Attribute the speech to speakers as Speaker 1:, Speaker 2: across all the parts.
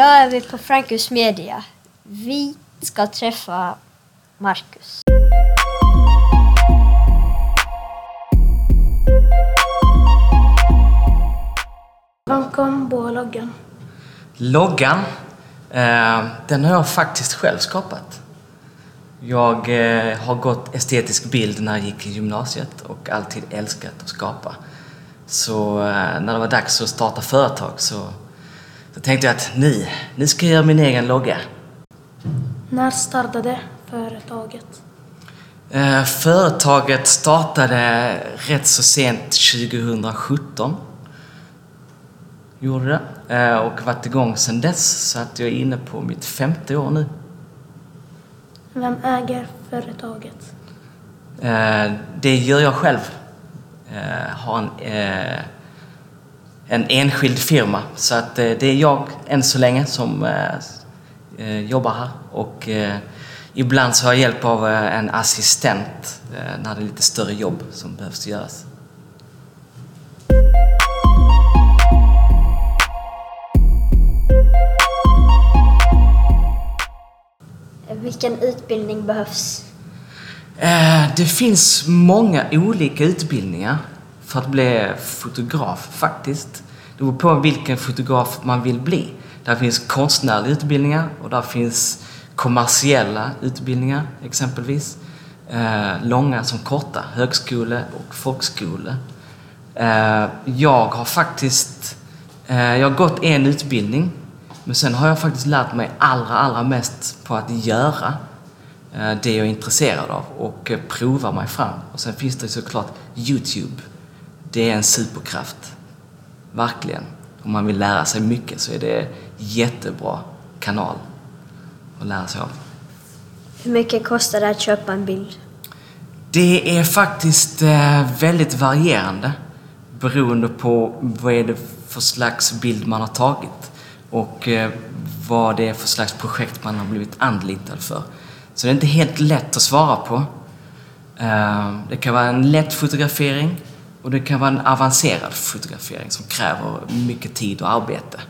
Speaker 1: Idag är vi på Frankus Media. Vi ska träffa Marcus.
Speaker 2: Kom på loggan?
Speaker 3: Loggan, eh, den har jag faktiskt själv skapat. Jag eh, har gått estetisk bild när jag gick i gymnasiet och alltid älskat att skapa. Så eh, när det var dags att starta företag så, så tänkte jag att nu, nu ska jag göra min egen logga.
Speaker 2: När startade företaget?
Speaker 3: Eh, företaget startade rätt så sent 2017. Gjorde det. Eh, och varit igång sedan dess så att jag är inne på mitt femte år nu.
Speaker 2: Vem äger företaget?
Speaker 3: Eh, det gör jag själv. Eh, har en, eh, en enskild firma. Så att eh, det är jag än så länge som eh, eh, jobbar här. Och ibland så har jag hjälp av en assistent när det är lite större jobb som behövs göras.
Speaker 1: Vilken utbildning behövs?
Speaker 3: Eh, Det finns många olika utbildningar för att bli fotograf faktiskt. Det beror på vilken fotograf man vill bli. Där finns konstnärliga utbildningar och där finns kommersiella utbildningar exempelvis. Eh, Långa som korta, högskole och folkskole. Eh, Jag har faktiskt eh, jag har gått en utbildning men sen har jag faktiskt lärt mig allra, allra mest på att göra eh, det jag är intresserad av och eh, prova mig fram. Och sen finns det såklart Youtube. Det är en superkraft. Verkligen. Om man vill lära sig mycket så är det jättebra kanal att lära sig av.
Speaker 1: Hur mycket kostar det att köpa en bild?
Speaker 3: Det är faktiskt eh, väldigt varierande beroende på vad är det för slags bild man har tagit och eh, vad det är för slags projekt man har blivit anlitad för. Så det är inte helt lätt att svara på. Eh, Det kan vara en lätt fotografering och det kan vara en avancerad fotografering som kräver mycket tid och arbete.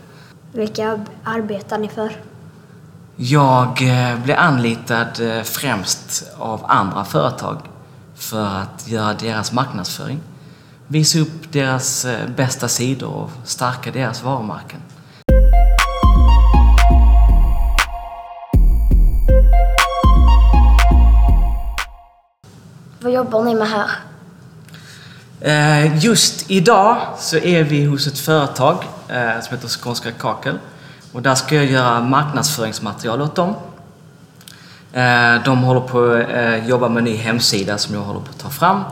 Speaker 1: Vilka ar- arbetar ni för?
Speaker 3: Jag eh, blev anlitad eh, främst av andra företag för att göra deras marknadsföring. Visa upp deras eh, bästa sidor och stärka deras varumärken.
Speaker 1: Vad jobbar ni med här?
Speaker 3: Eh, just idag så är vi hos ett företag eh, som heter Skånska Kakel. Och där ska jag göra marknadsföringsmaterial åt dem. Eh, de håller på att jobba med en ny hemsida som jag håller på att ta fram.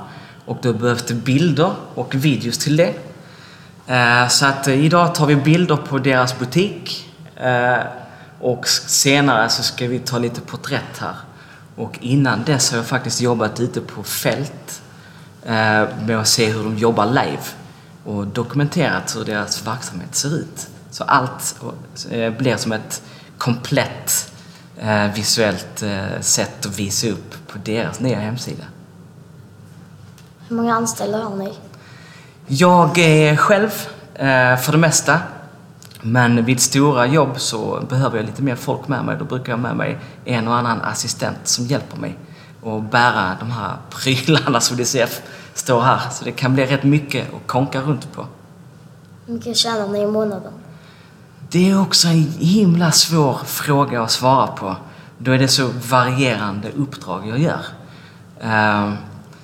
Speaker 3: Och då behövs det bilder och videos till det. Så att idag tar vi bilder på deras butik. Och senare så ska vi ta lite porträtt här. Och innan dess har jag faktiskt jobbat ute på fält med att se hur de jobbar live och dokumenterat hur deras verksamhet ser ut. Så allt eh, blir som ett komplett eh, visuellt eh, sätt att visa upp på deras nya hemsida.
Speaker 1: Hur många anställda har ni?
Speaker 3: Jag är själv eh, för det mesta. Men vid stora jobb så behöver jag lite mer folk med mig. Då brukar jag ha med mig en och annan assistent som hjälper mig att bära de här prylarna som ni ser står här. Så det kan bli rätt mycket att konka runt på.
Speaker 1: Hur mycket tjänar ni i månaden?
Speaker 3: Det är också en himla svår fråga att svara på. Då är det så varierande uppdrag jag gör. Eh,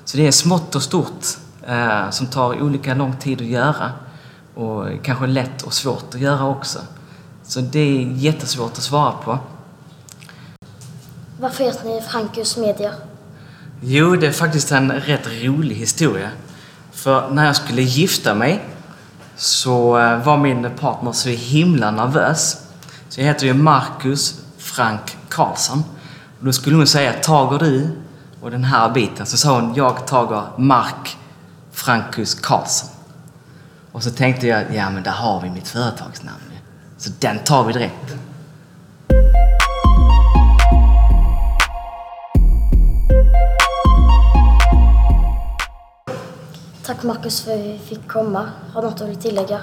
Speaker 3: Så det är smått och stort eh, som tar olika lång tid att göra och kanske lätt och svårt att göra också. Så det är jättesvårt att svara på.
Speaker 1: Varför heter ni Frankus Media?
Speaker 3: Jo, det är faktiskt en rätt rolig historia. För när jag skulle gifta mig så eh, var min partner så himla nervös. Så jag heter ju Marcus Frank Karlsson. Och då skulle hon säga, tager du och den här biten? Så sa hon, jag tager Mark Frankus Karlsson. Och så tänkte jag, ja men där har vi mitt företagsnamn. ju. Så den tar vi direkt.
Speaker 1: Marcus för att vi fick komma. Har du något att tillägga?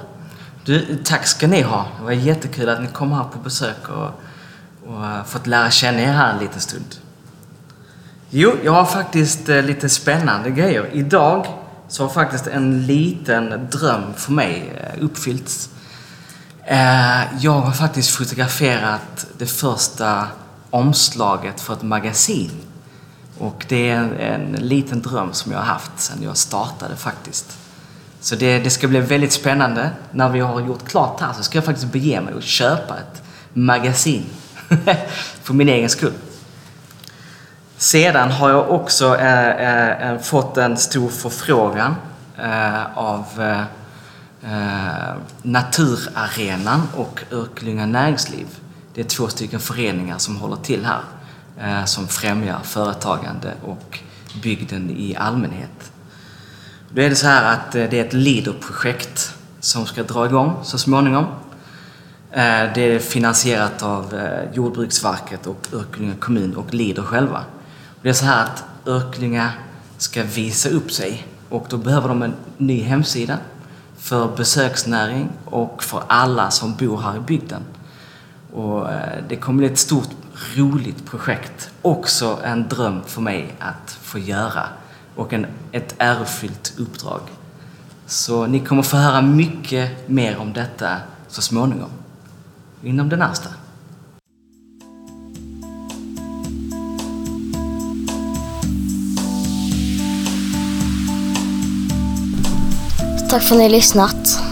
Speaker 3: Du, tack ska ni ha. Det var jättekul att ni kom här på besök och, och eh, fått lära känna er här en liten stund. Jo, jag har faktiskt eh, lite spännande grejer. Idag så har faktiskt en liten dröm för mig eh, uppfyllts. Jag har faktiskt fotograferat det första omslaget för ett magasin. Och det är en, en liten dröm som jag har haft sedan jag startade faktiskt. Så det, det ska bli väldigt spännande. När vi har gjort klart här så ska jag faktiskt bege mig och köpa ett magasin. för min egen skull. Sedan har jag också äh, äh, fått en stor förfrågan äh, av Naturarenan och Örkelljunga Näringsliv. Det är två stycken föreningar som håller till här Eh, som främjar företagande och bygden i allmänhet. Då är det så här att eh, det är ett LEADER-projekt som ska dra igång så småningom. Eh, det är finansierat av Jordbruksverket och Örkelljunga kommun och LEADER själva. Det är så här att Örkelljunga ska visa upp sig och då behöver de en ny hemsida för besöksnäring och för alla som bor här i bygden. Och det kommer bli ett stort roligt projekt. Också en dröm för mig att få göra och en, ett ärofyllt uppdrag. Så ni kommer få höra mycket mer om detta så småningom. Inom det närmsta.
Speaker 4: Tack för att ni har lyssnat.